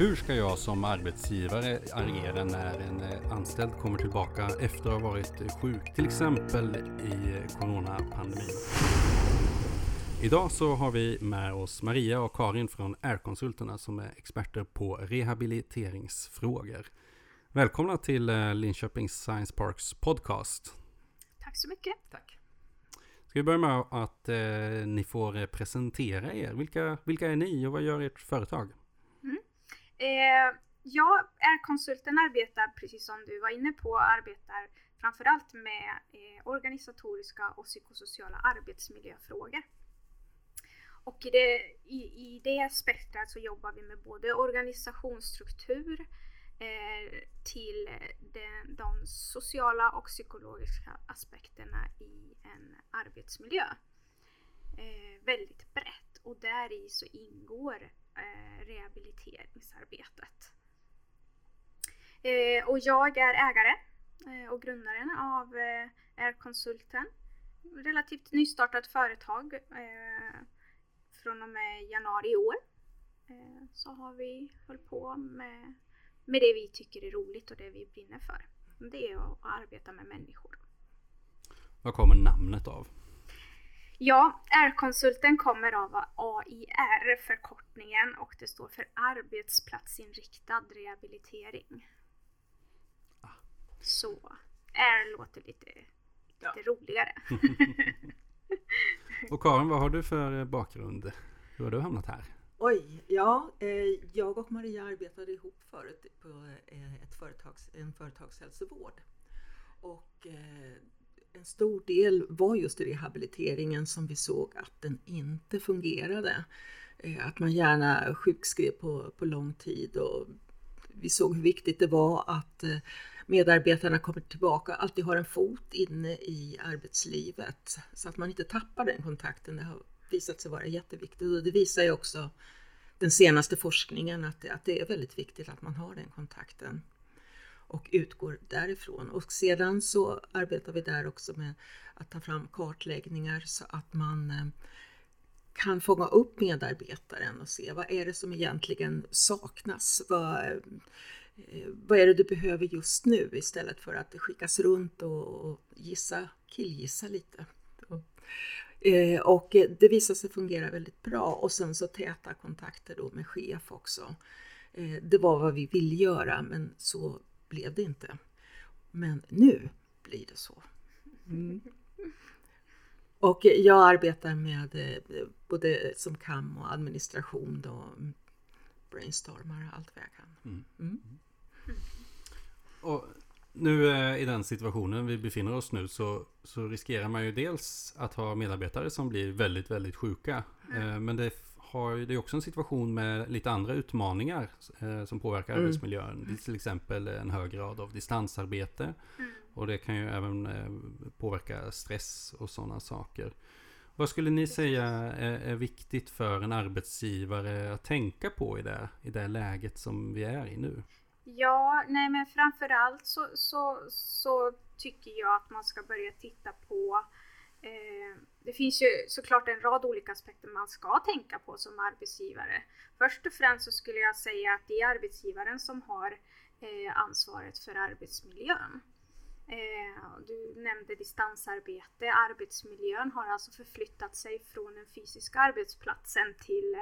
Hur ska jag som arbetsgivare agera när en eh, anställd kommer tillbaka efter att ha varit sjuk, till exempel i coronapandemin? Idag så har vi med oss Maria och Karin från R-konsulterna som är experter på rehabiliteringsfrågor. Välkomna till eh, Linköping Science Parks podcast. Tack så mycket. Tack. Ska vi börja med att eh, ni får eh, presentera er. Vilka, vilka är ni och vad gör ert företag? Eh, jag är konsulten arbetar, precis som du var inne på, arbetar framförallt med eh, organisatoriska och psykosociala arbetsmiljöfrågor. Och i det, i, i det spektrat så jobbar vi med både organisationsstruktur eh, till de, de sociala och psykologiska aspekterna i en arbetsmiljö. Eh, väldigt brett och där i så ingår Eh, rehabiliteringsarbetet. Eh, och jag är ägare eh, och grundaren av eh, R-konsulten. Relativt nystartat företag. Eh, från och med januari i år eh, så har vi hållit på med, med det vi tycker är roligt och det vi brinner för. Det är att arbeta med människor. Vad kommer namnet av? Ja, R-konsulten kommer av AIR, förkortningen, och det står för arbetsplatsinriktad rehabilitering. Ah. Så R låter lite, lite Ja. roligare. Och Karin, vad har du för bakgrund? Hur har du hamnat här? Oj, ja, eh, jag och Maria arbetade ihop förut på eh, ett företags, en företagshälsovård. Och eh, en stor del var just rehabiliteringen som vi såg att den inte fungerade. Eh, att man gärna sjukskrev på, på lång tid och vi såg hur viktigt det var att eh, medarbetarna kommer tillbaka, alltid har en fot inne i arbetslivet så att man inte tappar den kontakten. Det har visat sig vara jätteviktigt och det visar ju också den senaste forskningen att det, att det är väldigt viktigt att man har den kontakten och utgår därifrån. Och sedan så arbetar vi där också med att ta fram kartläggningar så att man eh, kan fånga upp medarbetaren och se vad är det som egentligen saknas. Vad, eh, vad är det du behöver just nu istället för att det skickas runt och, och gissa, killgissa lite. Eh, och det visar sig fungera väldigt bra och sen så täta kontakter då med chef också. Eh, det var vad vi ville göra men så blev det inte. Men nu blir det så. Mm. Och jag arbetar med eh, både som kam och administration då, brainstormar allt vad jag kan. Mm. Och nu eh, i den situationen vi befinner oss nu så, så riskerar man ju dels att ha medarbetare som blir väldigt, väldigt sjuka. Eh, Men det har det också en situation med lite andra utmaningar eh, som påverkar Mm. arbetsmiljön. Det är till exempel en hög grad av distansarbete. Och det kan ju även eh, påverka stress och sådana saker. Vad skulle ni säga är, är viktigt för en arbetsgivare att tänka på i det, i det läget som vi är i nu? Ja, nej men framförallt så, så, så tycker jag att man ska börja titta på Eh, det finns ju såklart en rad olika aspekter man ska tänka på som arbetsgivare. Först och främst så skulle jag säga att det är arbetsgivaren som har eh, ansvaret för arbetsmiljön. Eh, du nämnde distansarbete. Arbetsmiljön har alltså förflyttat sig från den fysiska arbetsplatsen till,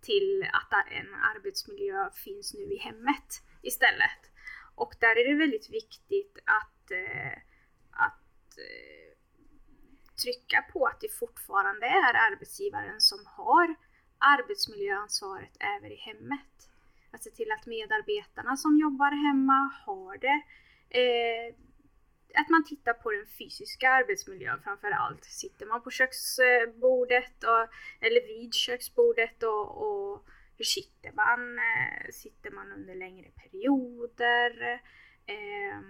till att en arbetsmiljö finns nu i hemmet istället. Och där är det väldigt viktigt att, eh, att eh, trycka på att det fortfarande är arbetsgivaren som har arbetsmiljöansvaret även i hemmet. Att se till att medarbetarna som jobbar hemma har det. Eh, att man tittar på den fysiska arbetsmiljön framför allt. Sitter man på köksbordet och, eller vid köksbordet och, och hur sitter man? Eh, sitter man under längre perioder? Eh,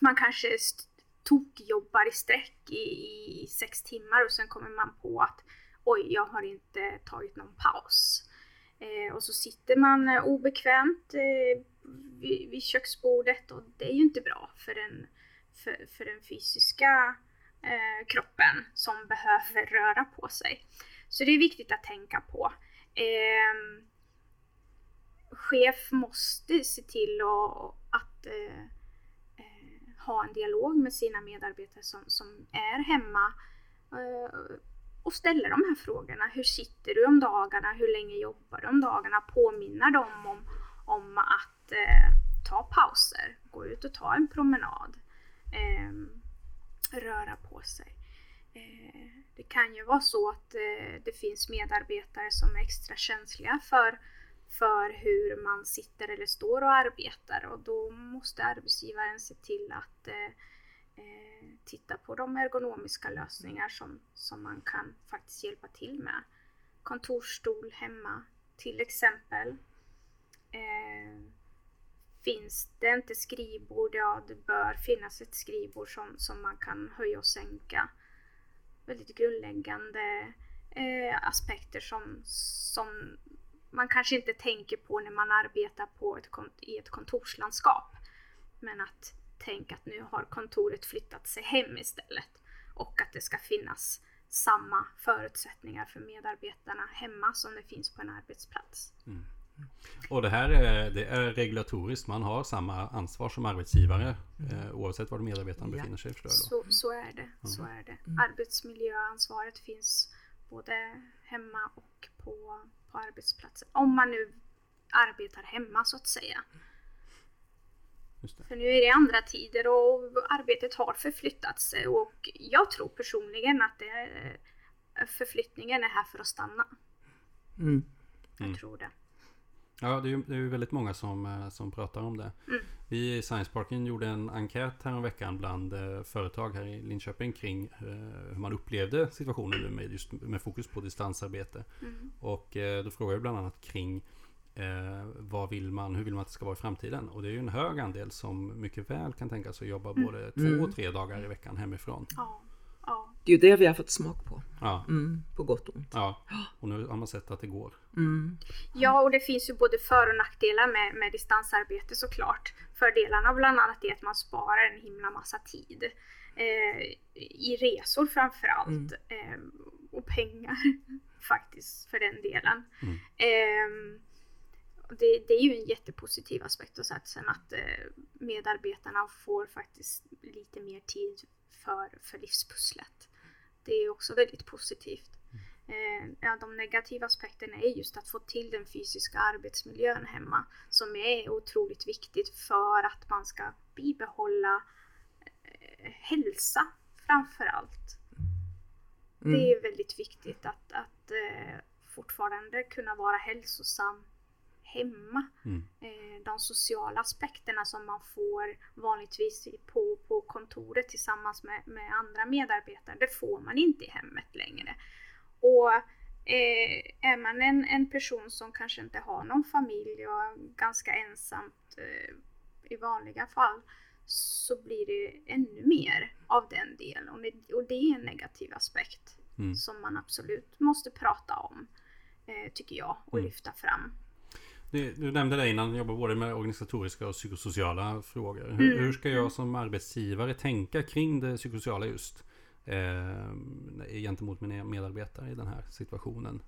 man kanske st- tokjobbar i sträck i, i sex timmar och sen kommer man på att oj, jag har inte tagit någon paus. Eh, och så sitter man eh, obekvämt eh, vid, vid köksbordet och det är ju inte bra för den, för, för den fysiska eh, kroppen som behöver röra på sig. Så det är viktigt att tänka på. Eh, chef måste se till att eh, ha en dialog med sina medarbetare som, som är hemma eh, och ställa de här frågorna. Hur sitter du om dagarna? Hur länge jobbar du om dagarna? Påminna dem om, om att eh, ta pauser, gå ut och ta en promenad, eh, röra på sig. Eh, det kan ju vara så att eh, det finns medarbetare som är extra känsliga för, för hur man sitter eller står och arbetar och då måste arbetsgivaren se till att eh, eh titta på de ergonomiska lösningar som, som man kan faktiskt hjälpa till med. Kontorsstol hemma till exempel. Eh, finns det inte skrivbord, ja det bör finnas ett skrivbord som, som man kan höja och sänka. Väldigt grundläggande eh, aspekter som, som man kanske inte tänker på när man arbetar på ett, i ett kontorslandskap. Men att tänka att nu har kontoret flyttat sig hem istället och att det ska finnas samma förutsättningar för medarbetarna hemma som det finns på en arbetsplats. Mm. Och det här är, det är regulatoriskt. Man har samma ansvar som arbetsgivare mm. eh, oavsett var medarbetaren ja. befinner sig. Förstår jag. Så, så är det. Mm. Så är det. Mm. Arbetsmiljöansvaret finns både hemma och på, på arbetsplatsen. Om man nu arbetar hemma så att säga. För nu är det andra tider och arbetet har förflyttat sig och jag tror personligen att det, förflyttningen är här för att stanna. Mm. Jag mm. tror det. Ja, det är, ju, det är väldigt många som, eh, som pratar om det. Mm. Vi i Science Parken gjorde en enkät häromveckan bland eh, företag här i Linköping kring eh, hur man upplevde situationen nu med, just, med fokus på distansarbete. Mm. Och då frågade jag bland annat kring Eh, vad vill man, hur vill man att det ska vara i framtiden? Och det är ju en hög andel som mycket väl kan tänka sig att jobba mm. både två och tre dagar i veckan hemifrån. Ja. Det är ju det vi har fått smak på. Ja. Mm, på gott och ont. Ja, och nu har man sett att det går. Mm. Ja, och det finns ju både för och nackdelar med, med distansarbete såklart. Fördelarna bland annat är att man sparar en himla massa tid. Eh, I resor framförallt. Mm. Eh, och pengar faktiskt för den delen. Eh, det, det, är ju en jättepositiv aspekt och sen att eh, medarbetarna får faktiskt lite mer tid för, för livspusslet. Det är också väldigt positivt. Eh, ja, de negativa aspekterna är just att få till den fysiska arbetsmiljön hemma som är otroligt viktigt för att man ska bibehålla eh, hälsa framför allt. Mm. Det är väldigt viktigt att, att eh, fortfarande kunna vara hälsosam hemma. Mm. Eh, de sociala aspekterna som man får vanligtvis på, på kontoret tillsammans med, med andra medarbetare, det får man inte i hemmet längre. Och eh, är man en, en person som kanske inte har någon familj och ganska ensamt eh, i vanliga fall så blir det ännu mer av den delen och det, och det är en negativ aspekt mm. som man absolut måste prata om, tycker jag, och mm. lyfta fram. Du nämnde det innan, jobbar både med organisatoriska och psykosociala frågor. Hur, mm. hur ska jag som arbetsgivare tänka kring det psykosociala just? Eh, gentemot mina medarbetare i den här situationen?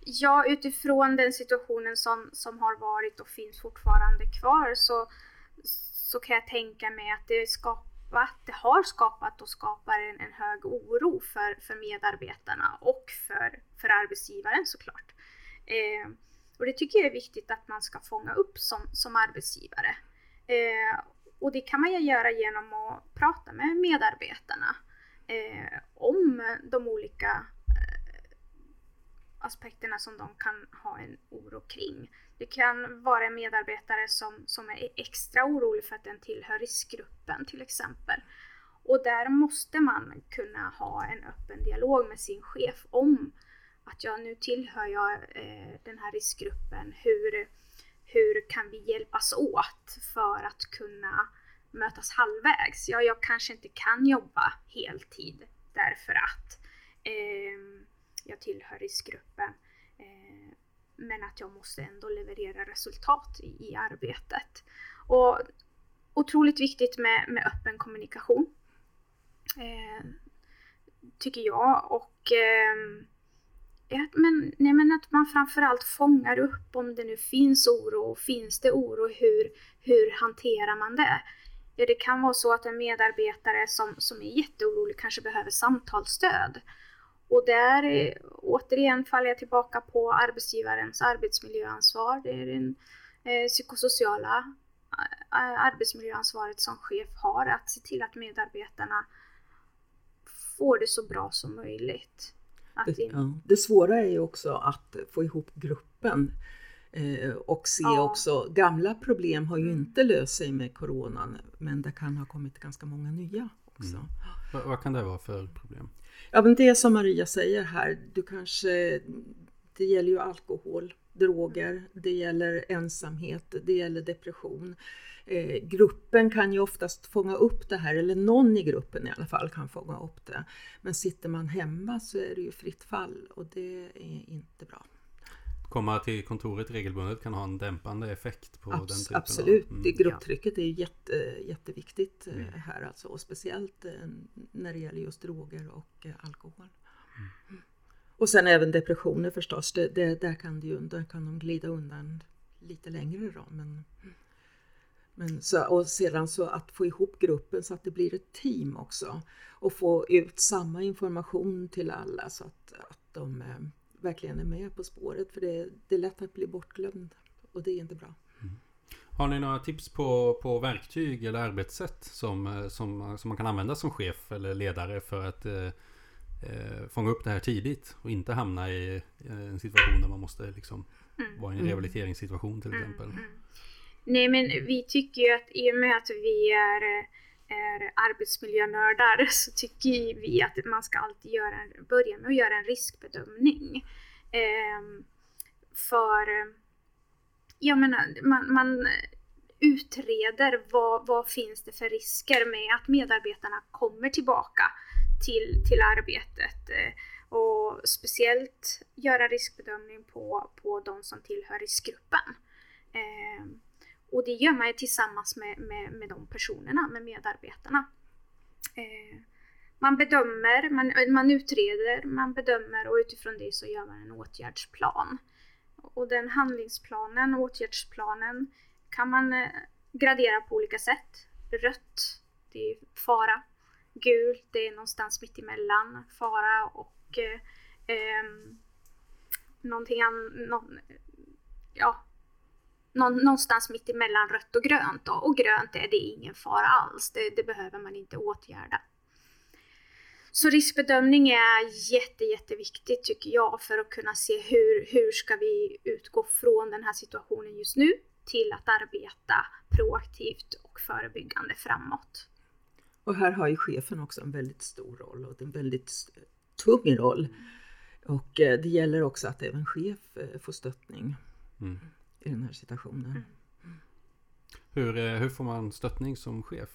Ja, utifrån den situationen som, som har varit och finns fortfarande kvar så, så kan jag tänka mig att det, skapat, det har skapat och skapar en, en hög oro för, för medarbetarna och för, för arbetsgivaren såklart. Eh, och det tycker jag är viktigt att man ska fånga upp som, som arbetsgivare. Eh, och det kan man ju göra genom att prata med medarbetarna eh, om de olika eh, aspekterna som de kan ha en oro kring. Det kan vara en medarbetare som, som är extra orolig för att den tillhör riskgruppen till exempel. Och där måste man kunna ha en öppen dialog med sin chef om att jag nu tillhör jag eh, den här riskgruppen. Hur, hur kan vi hjälpas åt för att kunna mötas halvvägs? Ja, jag kanske inte kan jobba heltid därför att eh, jag tillhör riskgruppen. Eh, men att jag måste ändå leverera resultat i, i arbetet. Och otroligt viktigt med, med öppen kommunikation. Eh, tycker jag. Och eh, men, nej, men att man framförallt fångar upp om det nu finns oro. Finns det oro, hur, hur hanterar man det? Ja, det kan vara så att en medarbetare som, som är jätteorolig kanske behöver samtalsstöd. Och där, återigen, faller jag tillbaka på arbetsgivarens arbetsmiljöansvar. Det är den eh, psykosociala eh, arbetsmiljöansvaret som chef har, att se till att medarbetarna får det så bra som möjligt. Det, ja. det, svåra är ju också att få ihop gruppen eh, och se ja. också, gamla problem har ju mm. inte löst sig med coronan men det kan ha kommit ganska många nya också. Mm. Vad, vad kan det vara för problem? Ja men det som Maria säger här, du kanske, det gäller ju alkohol, droger, det gäller ensamhet, det gäller depression. Eh, gruppen kan ju oftast fånga upp det här, eller någon i gruppen i alla fall kan fånga upp det. Men sitter man hemma så är det ju fritt fall och det är inte bra. Komma till kontoret regelbundet kan ha en dämpande effekt på Abs den typen Absolut, av... mm. grupptrycket är jätte, jätteviktigt eh, mm. här alltså och speciellt eh, när det gäller just droger och alkohol. Mm. Och sen även depressioner förstås, det, det, där, kan det ju, där kan de glida undan lite längre då. Men, men så, och sedan så att få ihop gruppen så att det blir ett team också och få ut samma information till alla så att, att de eh, verkligen är med på spåret för det, det är lätt att bli bortglömd och det är inte bra. Mm. Har ni några tips på, på verktyg eller arbetssätt som, eh, som, som man kan använda som chef eller ledare för att eh, eh, fånga upp det här tidigt och inte hamna i en situation där man måste liksom mm. vara i en mm. rehabiliteringssituation till exempel? Mm. Nej men vi tycker ju att i och med att vi är, är arbetsmiljönördar så tycker vi att man ska alltid göra, börja med att göra en riskbedömning. Eh, för jag menar, man, man utreder vad, vad finns det för risker med att medarbetarna kommer tillbaka till, till arbetet. Eh, och speciellt göra riskbedömning på, på de som tillhör riskgruppen. Eh, och det gör man ju tillsammans med, med, med de personerna, med medarbetarna. Eh, man bedömer, man, man utreder, man bedömer och utifrån det så gör man en åtgärdsplan. Och den handlingsplanen, åtgärdsplanen, kan man eh, gradera på olika sätt. Rött, det är fara. Gult, det är någonstans mitt emellan fara och eh, eh, någonting annat. ja, någonstans mitt emellan rött och grönt. Då. Och grönt är det ingen fara alls, det, det, behöver man inte åtgärda. Så riskbedömning är jätte, jätteviktigt tycker jag för att kunna se hur, hur ska vi utgå från den här situationen just nu till att arbeta proaktivt och förebyggande framåt. Och här har ju chefen också en väldigt stor roll och en väldigt tung roll. Och eh, det gäller också att även chef eh, får stöttning. Mm i den här situationen. Mm. Hur, eh, hur får man stöttning som chef?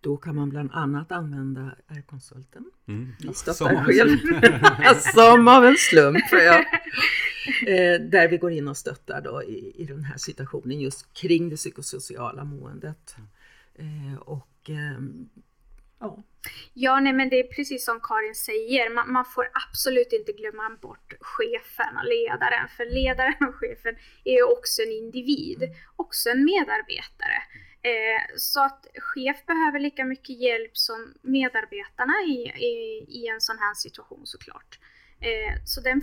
Då kan man bland annat använda R-konsulten. Mm. Vi stöttar själv. som av en slump. Ja. Eh, där vi går in och stöttar då i, i den här situationen just kring det psykosociala måendet. Mm. Eh, och ehm, Ja. Ja, nej men det är precis som Karin säger, man, man, får absolut inte glömma bort chefen och ledaren, för ledaren och chefen är ju också en individ, också en medarbetare. Eh, så att chef behöver lika mycket hjälp som medarbetarna i, i, i en sån här situation såklart. Eh, så den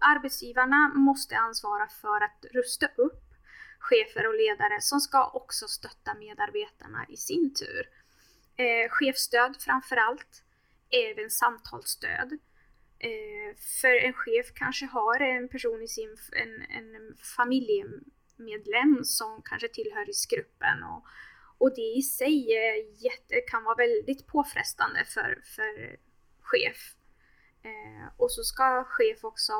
arbetsgivarna måste ansvara för att rusta upp chefer och ledare som ska också stötta medarbetarna i sin tur. Eh, chefstöd framför allt. Även samtalsstöd. Eh, för en chef kanske har en person i sin en, en familjemedlem som kanske tillhör riskgruppen och, och det i sig jätte, kan vara väldigt påfrestande för, för chef. Eh, och så ska chef också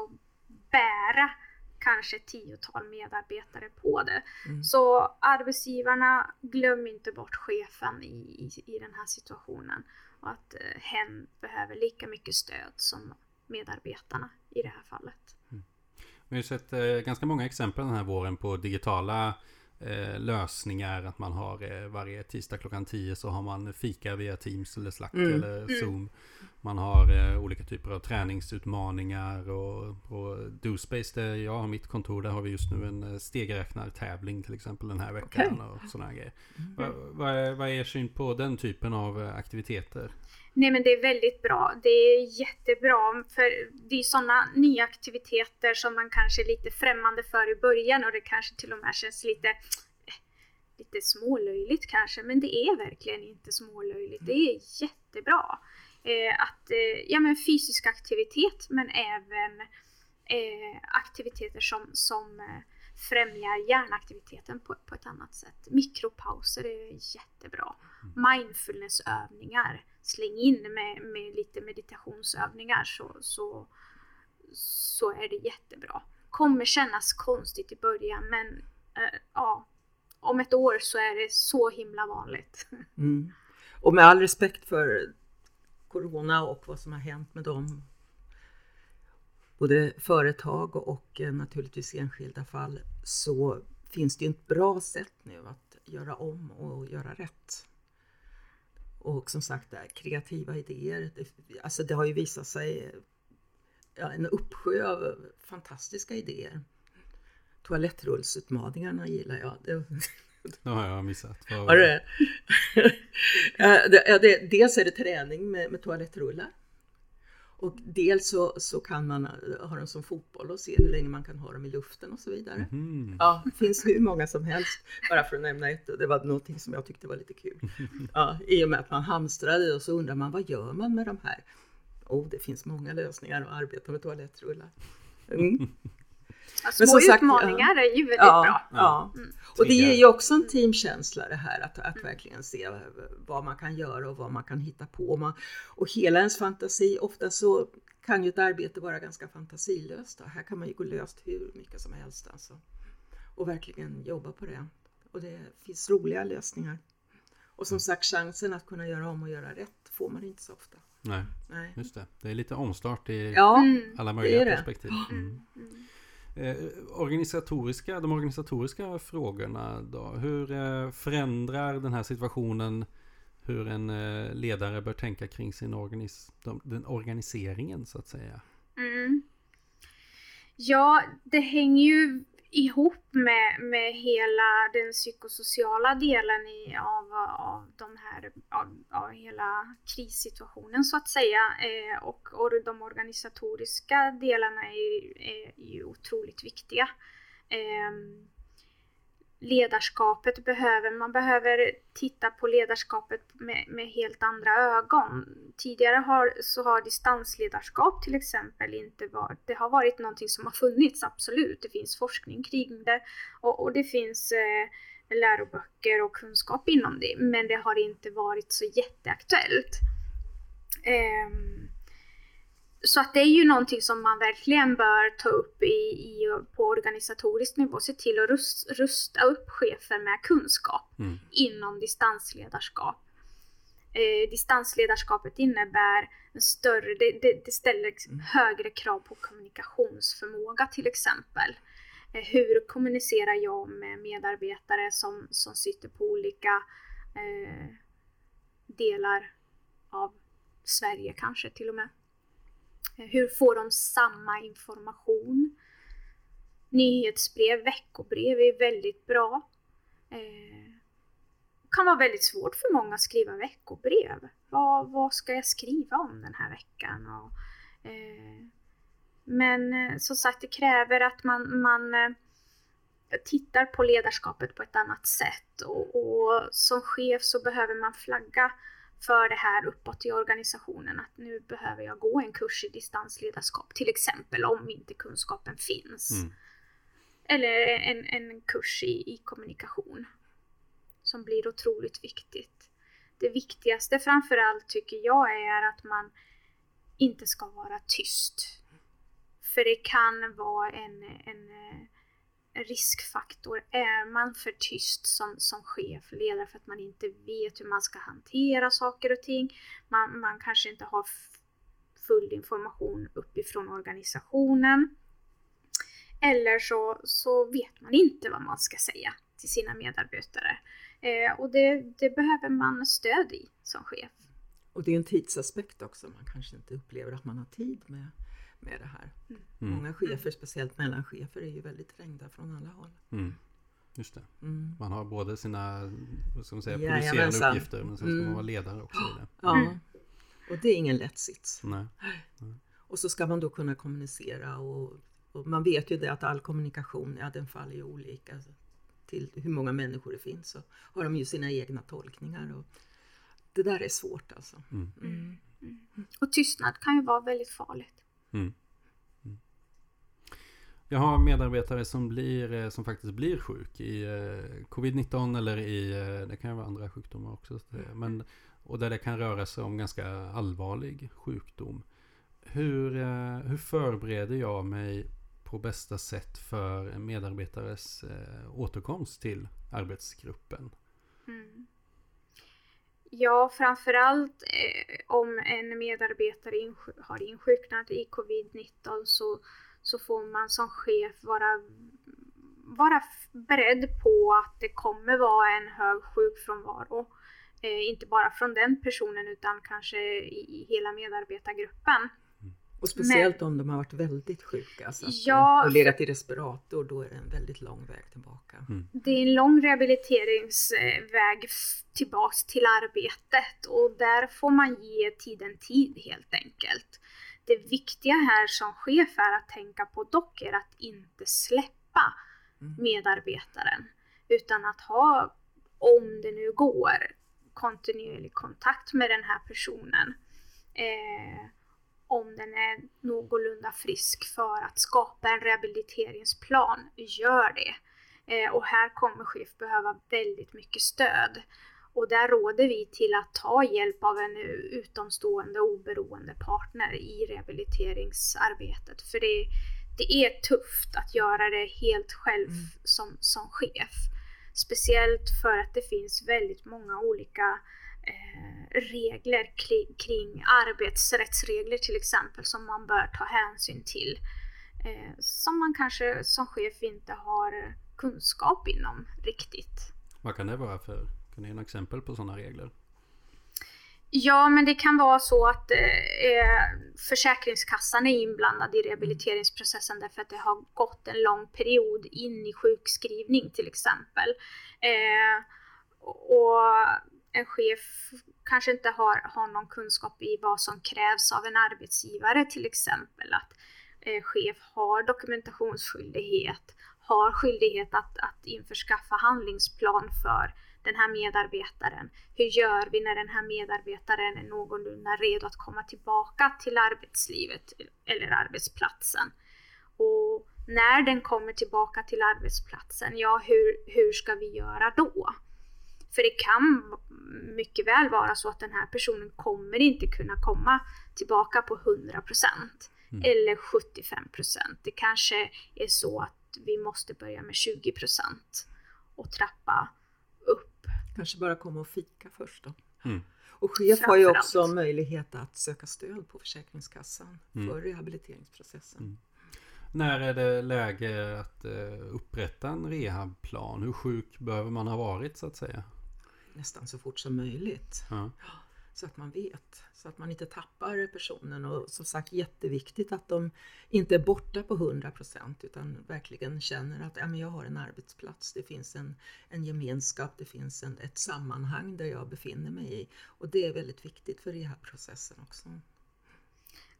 bära kanske ett tiotal medarbetare på det. Mm. Så arbetsgivarna, glöm inte bort chefen i, i, i den här situationen. Och att eh, hen behöver lika mycket stöd som medarbetarna i det här fallet. Mm. Vi har sett eh, ganska många exempel den här våren på digitala eh, lösningar. Att man har eh, varje tisdag klockan 10 så har man fika via Teams eller Slack mm. eller mm. Zoom. Man har eh, olika typer av träningsutmaningar och på DoSpace där jag har mitt kontor där har vi just nu en eh, stegräknartävling till exempel den här veckan okay. och sådana grejer. Mm. Vad, vad, är, vad är er syn på den typen av eh, aktiviteter? Nej men det är väldigt bra. Det är jättebra för det är sådana nya aktiviteter som man kanske är lite främmande för i början och det kanske till och med känns lite eh, lite smålöjligt kanske, men det är verkligen inte smålöjligt. Det är jättebra. Eh, att, eh, ja men fysisk aktivitet men även eh, aktiviteter som, som eh, främjar hjärnaktiviteten på, på ett annat sätt. Mikropauser är jättebra. Mindfulnessövningar. Släng in med, med lite meditationsövningar så, så, så är det jättebra. Kommer kännas konstigt i början men äh, ja, om ett år så är det så himla vanligt. Mm. Och med all respekt för Corona och vad som har hänt med dem, både företag och eh, naturligtvis enskilda fall, så finns det ju ett bra sätt nu att göra om och göra rätt. Och som sagt, kreativa idéer. Det, alltså det har ju visat sig ja, en uppsjö av fantastiska idéer. Toalettrullsutmaningarna gillar jag. Det, det har jag missat. Har du det? det? Dels är det träning med, med toalettrullar. Och dels så, så kan man ha dem som fotboll och se hur länge man kan ha dem i luften och så vidare. Mm. Ja, det finns hur många som helst, bara för att nämna ett. Det var någonting som jag tyckte var lite kul. Ja, I och med att man hamstrade och så undrar man vad gör man med de här? Oh, det finns många lösningar att arbeta med toalettrullar. Mm. Ja, små utmaningar sagt, är ju väldigt ja, bra. Ja. Mm. Och det ger ju också en teamkänsla det här att, att mm. verkligen se vad man kan göra och vad man kan hitta på. Man, och hela ens fantasi, ofta så kan ju ett arbete vara ganska fantasilöst. Då. Här kan man ju gå löst hur mycket som helst alltså. Och verkligen jobba på det. Och det finns roliga lösningar. Och som sagt chansen att kunna göra om och göra rätt får man inte så ofta. Nej, Nej. just det. Det är lite omstart i ja, alla möjliga perspektiv. Mm. Mm. Eh, organisatoriska, de organisatoriska frågorna då? Hur eh, förändrar den här situationen hur en eh, ledare bör tänka kring sin organis den organiseringen så att säga? Mm. Ja, det hänger ju ihop med, med hela den psykosociala delen i, av, av, de här, av, av hela krissituationen så att säga. Eh, och, och de organisatoriska delarna är, är ju otroligt viktiga. Eh, ledarskapet behöver, man behöver titta på ledarskapet med, med, helt andra ögon. Tidigare har, så har distansledarskap till exempel inte varit, det har varit någonting som har funnits, absolut. Det finns forskning kring det och, och det finns eh, läroböcker och kunskap inom det, men det har inte varit så jätteaktuellt. Eh, så att det är ju någonting som man verkligen bör ta upp i, i på organisatorisk nivå. Se till att rust, rusta upp chefer med kunskap mm. inom distansledarskap. Eh, distansledarskapet innebär en större, det, det, det ställer mm. högre krav på kommunikationsförmåga till exempel. Eh, hur kommunicerar jag med medarbetare som, som sitter på olika eh, delar av Sverige kanske till och med. Hur får de samma information? Nyhetsbrev, veckobrev är väldigt bra. Eh, kan vara väldigt svårt för många att skriva veckobrev. Vad, vad ska jag skriva om den här veckan? Och, eh, men eh, som sagt, det kräver att man, man eh, tittar på ledarskapet på ett annat sätt och, och som chef så behöver man flagga för det här uppåt i organisationen att nu behöver jag gå en kurs i distansledarskap till exempel om inte kunskapen finns. Mm. Eller en, en kurs i, i kommunikation som blir otroligt viktigt. Det viktigaste framförallt tycker jag är att man inte ska vara tyst. För det kan vara en, en riskfaktor. Är man för tyst som, som chef, ledare för att man inte vet hur man ska hantera saker och ting. Man, man kanske inte har full information uppifrån organisationen. Eller så, så vet man inte vad man ska säga till sina medarbetare. Eh, och det, det behöver man stöd i som chef. Och det är en tidsaspekt också. Man kanske inte upplever att man har tid med, med det här. Mm. Många chefer, speciellt mellanchefer, är ju väldigt trängda från alla håll. Mm. Just det. Mm. Man har både sina vad ska man säga, Jajamensan. producerande uppgifter men sen ska man Mm. vara ledare också i det. Ja. Mm. Och det är ingen lätt sits. Nej. Och så ska man då kunna kommunicera och, och man vet ju det att all kommunikation, ja den faller ju olika till hur många människor det finns. Så har de ju sina egna tolkningar. Och det där är svårt alltså. Mm. Mm. Och tystnad kan ju vara väldigt farligt. Mm. Mm. Jag har medarbetare som, blir, eh, som faktiskt blir sjuk i eh, covid-19 eller i, eh, det kan ju vara andra sjukdomar också. så det- Men, och där det kan röra sig om ganska allvarlig sjukdom. Hur, eh, hur förbereder jag mig på bästa sätt för en medarbetares eh, återkomst till arbetsgruppen? Mm. Ja, framförallt eh, om en medarbetare insj- har insjuknat i covid-19 så, så får man som chef vara, vara beredd på att det kommer vara en hög sjukfrånvaro. Eh, inte bara från den personen utan kanske i, i hela medarbetargruppen. Och speciellt om de har varit väldigt sjuka så att, Ja, och legat i respirator, då är det en väldigt lång väg tillbaka. Det är en lång rehabiliteringsväg tillbaks till arbetet och där får man ge tiden tid helt enkelt. Det viktiga här som chef är att tänka på dock är att inte släppa Mm. medarbetaren utan att ha, om det nu går, kontinuerlig kontakt med den här personen. Eh, om den är någorlunda frisk för att skapa en rehabiliteringsplan, gör det. Eh, och här kommer chef behöva väldigt mycket stöd. Och där råder vi till att ta hjälp av en utomstående oberoende partner i rehabiliteringsarbetet. För det, det är tufft att göra det helt själv Mm. som, som chef. Speciellt för att det finns väldigt många olika regler kring, arbetsrättsregler till exempel som man bör ta hänsyn till. Eh, som man kanske som chef inte har kunskap inom riktigt. Vad kan det vara för? Kan du ge några exempel på sådana regler? Ja, men det kan vara så att eh, Försäkringskassan är inblandad i rehabiliteringsprocessen därför att det har gått en lång period in i sjukskrivning till exempel. Eh, och en chef kanske inte har, har någon kunskap i vad som krävs av en arbetsgivare till exempel. Att eh, chef har dokumentationsskyldighet, har skyldighet att, att införskaffa handlingsplan för den här medarbetaren. Hur gör vi när den här medarbetaren är någorlunda redo att komma tillbaka till arbetslivet eller arbetsplatsen? Och när den kommer tillbaka till arbetsplatsen, ja hur, hur ska vi göra då? För det kan mycket väl vara så att den här personen kommer inte kunna komma tillbaka på 100% Mm. eller 75%. Det kanske är så att vi måste börja med 20% och trappa upp. Kanske bara komma och fika först då. Mm. Och chef har ju också möjlighet att söka stöd på Försäkringskassan Mm. för rehabiliteringsprocessen. Mm. När är det läge att eh, upprätta en rehabplan? Hur sjuk behöver man ha varit så att säga? Nästan så fort som möjligt. Ja. Så att man vet, så att man inte tappar personen. Och som sagt jätteviktigt att de inte är borta på 100% utan verkligen känner att ja, men jag har en arbetsplats, det finns en, en gemenskap, det finns en, ett sammanhang där jag befinner mig i. Och det är väldigt viktigt för rehabprocessen också.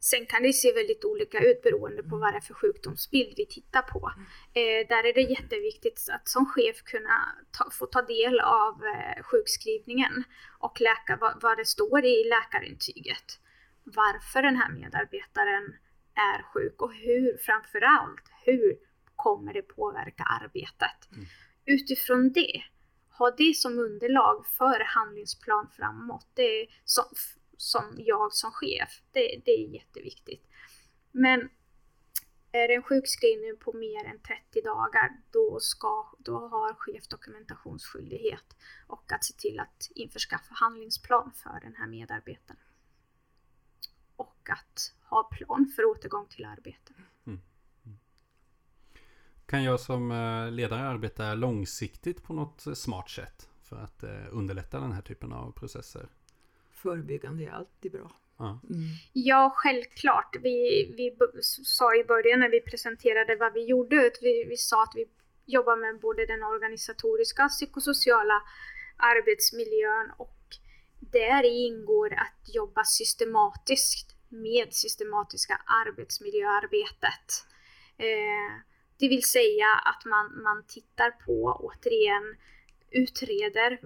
Sen kan det se väldigt olika ut beroende på vad det är för sjukdomsbild vi tittar på. Eh, där är det jätteviktigt att som chef kunna ta, få ta del av eh, sjukskrivningen och läka, vad, vad det står i läkarintyget. Varför den här medarbetaren är sjuk och hur, framförallt, hur kommer det påverka arbetet? Mm. Utifrån det, ha det som underlag för handlingsplan framåt. Det är som, som jag som chef. Det, det är jätteviktigt. Men är det en sjukskrivning på mer än 30 dagar, då, ska, då har chef dokumentationsskyldighet och att se till att införskaffa handlingsplan för den här medarbetaren. Och att ha plan för återgång till arbete. Mm. Mm. Kan jag som eh, ledare arbeta långsiktigt på något smart sätt för att eh, underlätta den här typen av processer? Förebyggande är alltid bra. Ja, mm. ja självklart. Vi, vi sa i början när vi presenterade vad vi gjorde, att vi, vi sa att vi jobbar med både den organisatoriska, psykosociala arbetsmiljön och där ingår att jobba systematiskt med systematiska arbetsmiljöarbetet. Eh, det vill säga att man, man tittar på, återigen, utreder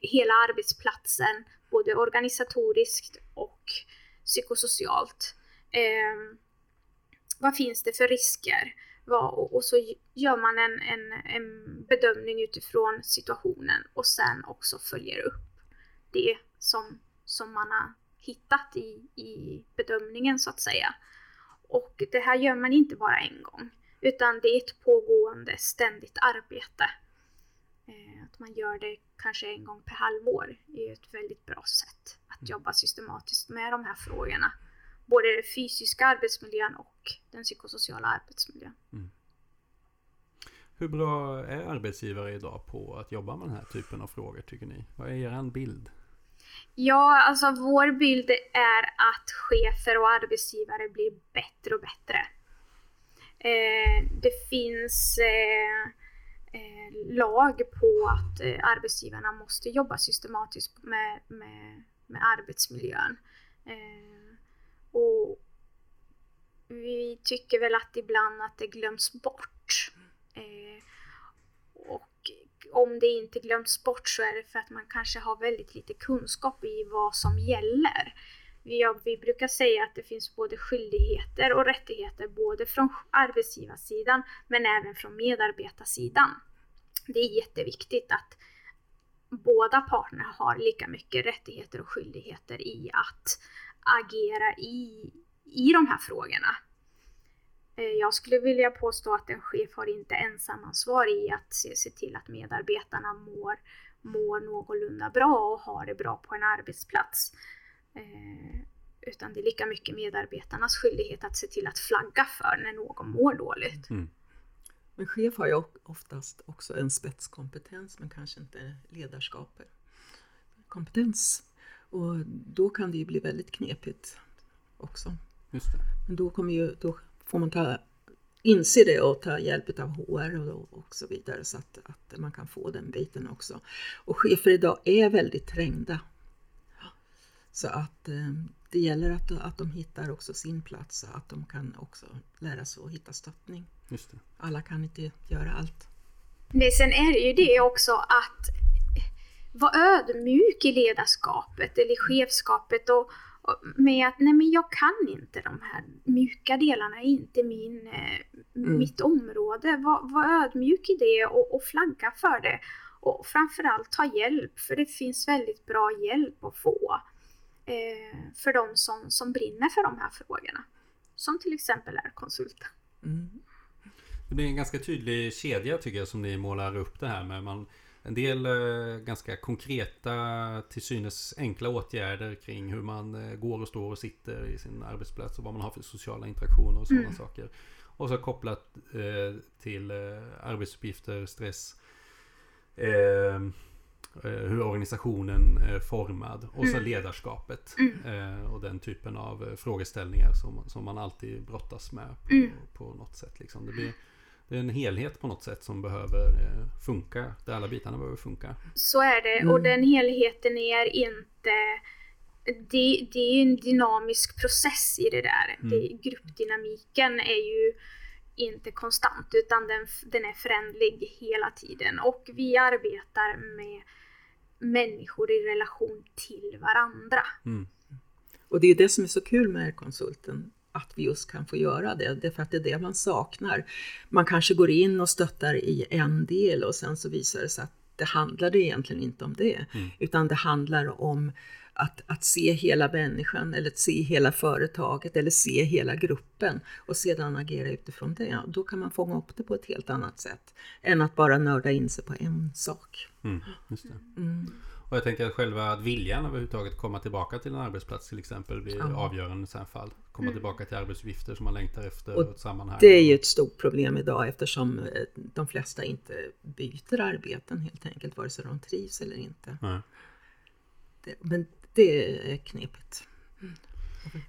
hela arbetsplatsen, både organisatoriskt och psykosocialt. Eh, vad finns det för risker? Vad, och så gör man en, en, en bedömning utifrån situationen och sen också följer upp det som, som man har hittat i, i bedömningen så att säga. Och det här gör man inte bara en gång, utan det är ett pågående ständigt arbete. Eh, att man gör det kanske en gång per halvår är ett väldigt bra sätt att mm. jobba systematiskt med de här frågorna. Både den fysiska arbetsmiljön och den psykosociala arbetsmiljön. Mm. Hur bra är arbetsgivare idag på att jobba med den här typen av frågor tycker ni? Vad är er bild? Ja, alltså vår bild är att chefer och arbetsgivare blir bättre och bättre. Eh, det finns eh, eh, lag på att eh, arbetsgivarna måste jobba systematiskt med, med, med arbetsmiljön. Eh, och vi tycker väl att ibland att det glöms bort. Eh, och om det inte glöms bort så är det för att man kanske har väldigt lite kunskap i vad som gäller. Vi, vi brukar säga att det finns både skyldigheter och rättigheter både från arbetsgivarsidan men även från medarbetarsidan. Det är jätteviktigt att båda parterna har lika mycket rättigheter och skyldigheter i att agera i, i de här frågorna. Eh, jag skulle vilja påstå att en chef har inte ensamansvar i att se, se till att medarbetarna mår, mår någorlunda bra och har det bra på en arbetsplats. Eh, utan det är lika mycket medarbetarnas skyldighet att se till att flagga för när någon mår dåligt. Mm. Men chef har ju oftast också en spetskompetens men kanske inte ledarskapet. Kompetens. Och då kan det ju bli väldigt knepigt också. Men då kommer ju, då får man ta, inse det och ta hjälp av HR och, och så vidare så att, att man kan få den biten också. Och chefer idag är väldigt trängda. Så att eh, det gäller att, att de hittar också sin plats, så att de kan också lära sig att hitta stöttning. Alla kan inte göra allt. Nej, sen är det ju det också att vara ödmjuk i ledarskapet eller chefskapet och, med att nej men jag kan inte de här mjuka delarna, inte min, eh, mm. mitt område. Var, var ödmjuk i det och, och flagga för det. Och framförallt ta hjälp, för det finns väldigt bra hjälp att få eh, för de som, som brinner för de här frågorna. Som till exempel är konsulten. Mm. Det är en ganska tydlig kedja tycker jag som ni målar upp det här med. Man, en del eh, ganska konkreta, till synes enkla åtgärder kring hur man eh, går och står och sitter i sin arbetsplats och vad man har för sociala interaktioner och sådana mm. saker. Och så kopplat eh, till eh, arbetsuppgifter, stress, eh, hur organisationen är formad och så mm. ledarskapet mm. och den typen av frågeställningar som, som man alltid brottas med på, mm. på något sätt. Liksom. Det blir det är en helhet på något sätt som behöver eh, funka. Där alla bitarna behöver funka. Så är det mm. och den helheten är inte det, det är en dynamisk process i det där. Mm. Det, gruppdynamiken är ju inte konstant utan den, den är förändlig hela tiden och vi arbetar med människor i relation till varandra. Mm. Och det är det som är så kul med konsulten att vi just kan få göra det. Det är för att det är det man saknar. Man kanske går in och stöttar i en del och sen så visar det sig att det handlar egentligen inte om det. Mm. Utan det handlar om att, att se hela människan eller att se hela företaget eller se hela gruppen och sedan agera utifrån det. Då kan man fånga upp det på ett helt annat sätt än att bara nörda in sig på en sak. Mm, mm. Och jag tänker att själva viljan överhuvudtaget komma tillbaka till en arbetsplats till exempel blir ja. avgörande i sådana fall. Komma mm. tillbaka till arbetsuppgifter som man längtar efter och ett sammanhang. Det är ju ett stort problem idag eftersom eh, de flesta inte byter arbeten helt enkelt, vare sig de trivs eller inte. Mm. Det, men det är knepigt.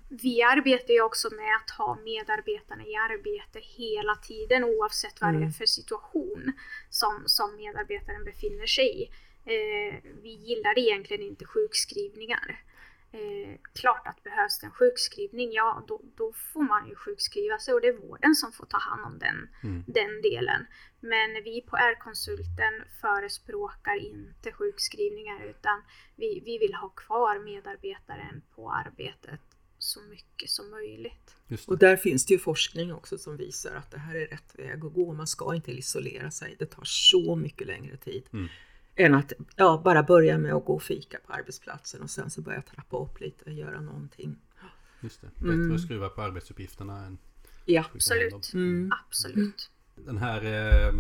Vi arbetar ju också med att ha medarbetarna i arbete hela tiden oavsett vad det är Mm. för situation som, som medarbetaren befinner sig i. Eh, vi gillar egentligen inte sjukskrivningar. Eh, klart att behövs det en sjukskrivning, ja då, då får man ju sjukskriva sig och det är vården som får ta hand om den, Mm. den delen. Men vi på R-konsulten förespråkar inte sjukskrivningar utan vi, vi vill ha kvar medarbetaren på arbetet så mycket som möjligt. Just det. Och där finns det ju forskning också som visar att det här är rätt väg att gå. Man ska inte isolera sig. Det tar så mycket längre tid Mm. än att ja, bara börja med att gå och fika på arbetsplatsen och sen så börja trappa upp lite och göra någonting. Just det. Bättre Mm. att skruva på arbetsuppgifterna än Ja. Absolut. mm. Absolut. Den här eh,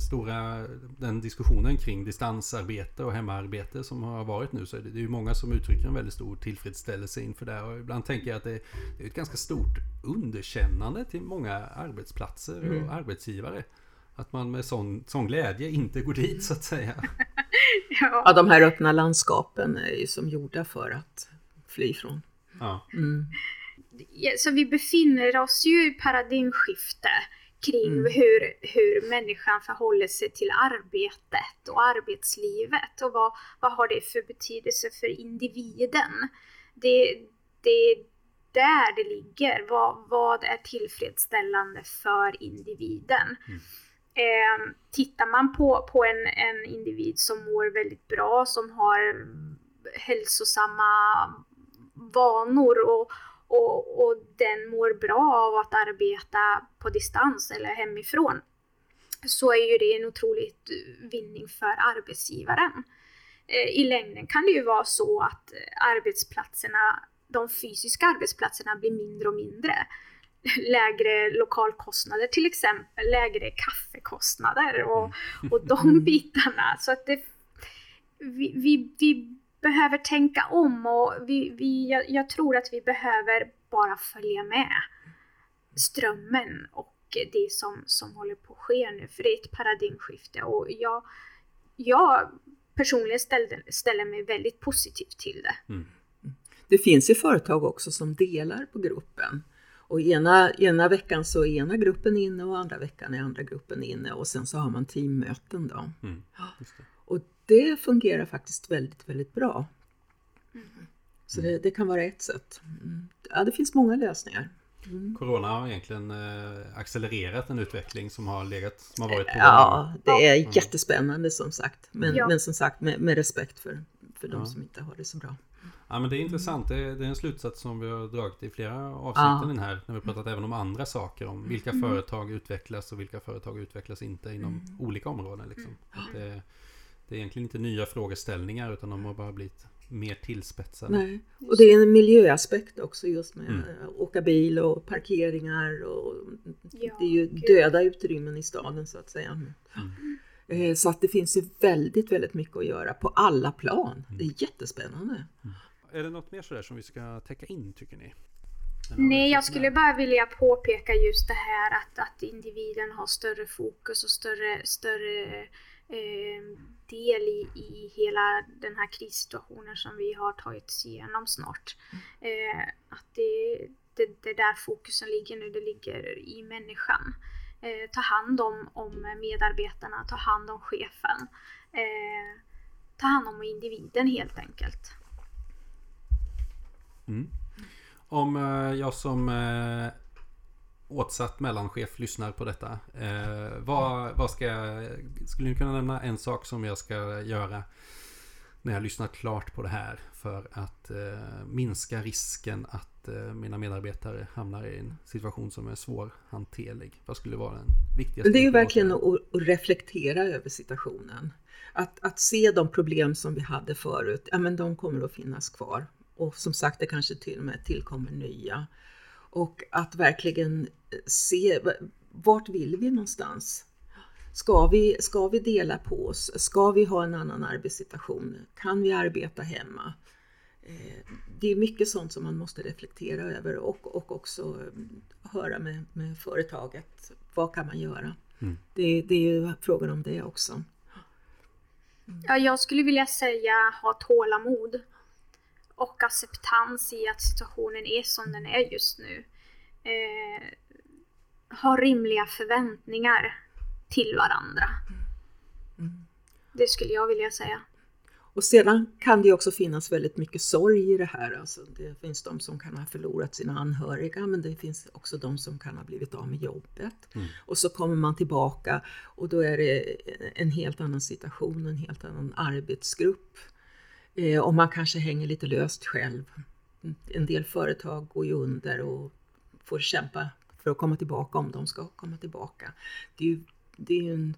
stora den diskussionen kring distansarbete och hemarbete som har varit nu så är det, det är ju många som uttrycker en väldigt stor tillfredsställelse inför det och ibland tänker jag att det, det är ett ganska stort underkännande till många arbetsplatser Mm. och arbetsgivare. Att man med sån, sån glädje inte går dit så att säga. ja, Ja, de här öppna landskapen är ju som gjorda för att fly från. Ja, Mm. Ja, så vi befinner oss ju i paradigmskifte kring Mm. hur, hur människan förhåller sig till arbetet och arbetslivet och vad, vad har det för betydelse för individen. Det, det är där det ligger. Vad, vad är tillfredsställande för individen? Mm. Eh, tittar man på, på en, en individ som mår väldigt bra, som har hälsosamma vanor och, och, och den mår bra av att arbeta på distans eller hemifrån så är ju det en otroligt vinning för arbetsgivaren. Eh, I längden kan det ju vara så att arbetsplatserna, de fysiska arbetsplatserna blir mindre och mindre. Lägre lokalkostnader till exempel, lägre kaffekostnader och, och de bitarna. Så att det, vi, vi, vi behöver tänka om och vi, vi, jag, jag tror att vi behöver bara följa med strömmen och det som, som håller på att ske nu. För det är ett paradigmskifte och jag, jag personligen ställde, ställer mig väldigt positivt till det. mm. Det finns ju företag också som delar på gruppen. Och ena, ena veckan så är ena gruppen inne och andra veckan är andra gruppen inne och sen så har man teammöten då. Mm. Det. Fungerar faktiskt väldigt, väldigt bra. Så det, det kan vara ett sätt. Mm. Ja, det finns många lösningar. Mm. Corona har egentligen eh, accelererat en utveckling som har legat, som har varit på. Ja, det är Mm. jättespännande som sagt. Men, Ja. men som sagt med, med respekt för, för de Ja. som inte har det så bra. Ja men det är intressant. Det är, det är en slutsats som vi har dragit i flera avsnitt Ja. här. När vi pratat även om andra saker. Om vilka företag utvecklas och vilka företag utvecklas inte inom olika områden. Liksom. Att det, det är egentligen inte nya frågeställningar utan de har bara blivit mer tillspetsade. Nej. Och det är en miljöaspekt också just med Mm. att åka bil och parkeringar och Ja, det är ju gud. döda utrymmen i staden så att säga. Mm. Eh, Så att det finns ju väldigt, väldigt mycket att göra på alla plan. Det är jättespännande. Är det något mer sådär som vi ska täcka in tycker ni? Nej, jag skulle bara vilja påpeka just det här att, att individen har större fokus och större, större eh, del i, i hela den här krissituationen som vi har tagit oss igenom snart. Eh, att det, det, det är där fokusen ligger nu, det ligger i människan. Eh, ta hand om, om medarbetarna, ta hand om chefen. Eh, ta hand om individen helt enkelt. Mm. Om eh, jag som eh, åtsatt mellanchef lyssnar på detta. Eh, vad, vad ska jag, skulle ni kunna nämna en sak som jag ska göra när jag lyssnat klart på det här för att eh, minska risken att eh, mina medarbetare hamnar i en situation som är svårhanterlig? Vad skulle vara den viktigaste? Det är ju verkligen att, att reflektera över situationen. Att, att se de problem som vi hade förut, ja men de kommer att finnas kvar. Och som sagt, det kanske till och med tillkommer nya. Och att verkligen se vart vill vi någonstans? Ska vi, ska vi dela på oss? Ska vi ha en annan arbetssituation? Kan vi arbeta hemma? Eh, Det är mycket sånt som man måste reflektera över och, och också eh, höra med, med företaget. Vad kan man göra? Mm. Det, det är ju frågan om det också. Ja, jag skulle vilja säga ha tålamod. Och acceptans i att situationen är som den är just nu. Eh, ha rimliga förväntningar till varandra. Mm. Det skulle jag vilja säga. Och sedan kan det också finnas väldigt mycket sorg i det här. Alltså det finns de som kan ha förlorat sina anhöriga men det finns också de som kan ha blivit av med jobbet. Mm. Och så kommer man tillbaka och då är det en helt annan situation, en helt annan arbetsgrupp. Eh, och man kanske hänger lite löst själv. En del företag går ju under och får kämpa för att komma tillbaka om de ska komma tillbaka. Det är ju, det är en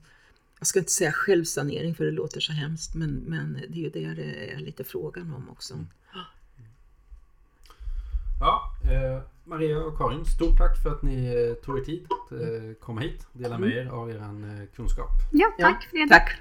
jag ska inte säga självsanering för det låter så hemskt men, men det är ju det det är lite frågan om också. Mm. Ja, eh, Maria och Karin, stort tack för att ni eh, tog er tid att eh, komma hit och dela med er av er eh, kunskap. Ja, tack för det. Tack.